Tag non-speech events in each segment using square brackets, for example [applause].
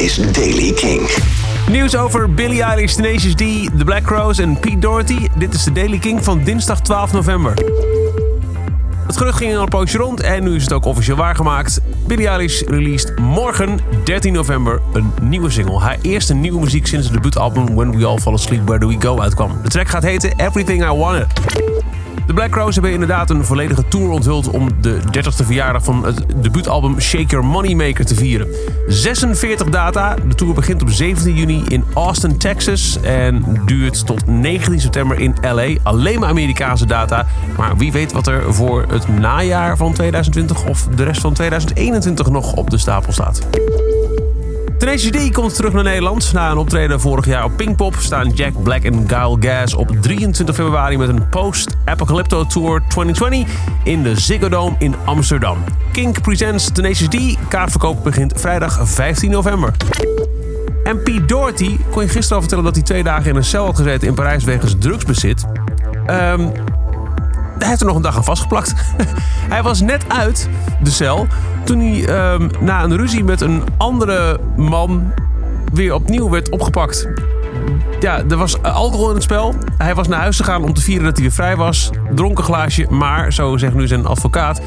is Daily King. Nieuws over Billie Eilish, Tenacious D, The Black Crowes en Pete Doherty. Dit is de Daily King van dinsdag 12 november. Het gerucht ging al een poosje rond en nu is het ook officieel waargemaakt. Billie Eilish released morgen, 13 november, een nieuwe single. Haar eerste nieuwe muziek sinds het debuutalbum When We All Fall Asleep Where Do We Go uitkwam. De track gaat heten Everything I Wanted. De Black Crowes hebben inderdaad een volledige tour onthuld om de 30ste verjaardag van het debuutalbum Shake Your Moneymaker te vieren. 46 data. De tour begint op 17 juni in Austin, Texas en duurt tot 19 september in LA. Alleen maar Amerikaanse data. Maar wie weet wat er voor het najaar van 2020 of de rest van 2021 nog op de stapel staat. Tenacious D komt terug naar Nederland. Na een optreden vorig jaar op Pinkpop staan Jack Black en Guile Gas op 23 februari met een post-Apocalypto Tour 2020 in de Ziggo Dome in Amsterdam. Kink presents Tenacious D. Kaartverkoop begint vrijdag 15 november. En Pete Doherty kon je gisteren vertellen dat hij twee dagen in een cel had gezeten in Parijs wegens drugsbezit. Ehm hij heeft er nog een dag aan vastgeplakt. [laughs] hij was net uit de cel toen hij ehm, na een ruzie met een andere man weer opnieuw werd opgepakt. Ja, er was alcohol in het spel. Hij was naar huis gegaan om te vieren dat hij weer vrij was. Dronken glaasje, maar, zo zegt nu zijn advocaat...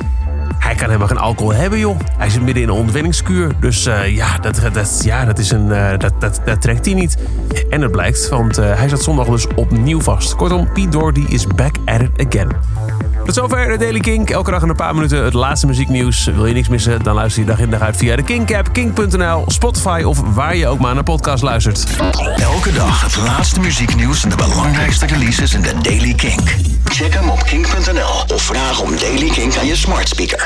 Hij kan helemaal geen alcohol hebben, joh. Hij zit midden in een ontwenningskuur. Dus uh, ja, dat, dat, ja, dat, is een, uh, dat, dat, dat trekt hij niet. En het blijkt, want uh, hij zat zondag dus opnieuw vast. Kortom, Pete Doherty is back at it again. Tot zover de Daily Kink. Elke dag in een paar minuten het laatste muzieknieuws. Wil je niks missen? Dan luister je dag in dag uit via de Kink-app, kink.nl, Spotify of waar je ook maar naar podcast luistert. Elke dag het laatste muzieknieuws en de belangrijkste releases in de Daily Kink. Om Daily Kink aan je smart speaker.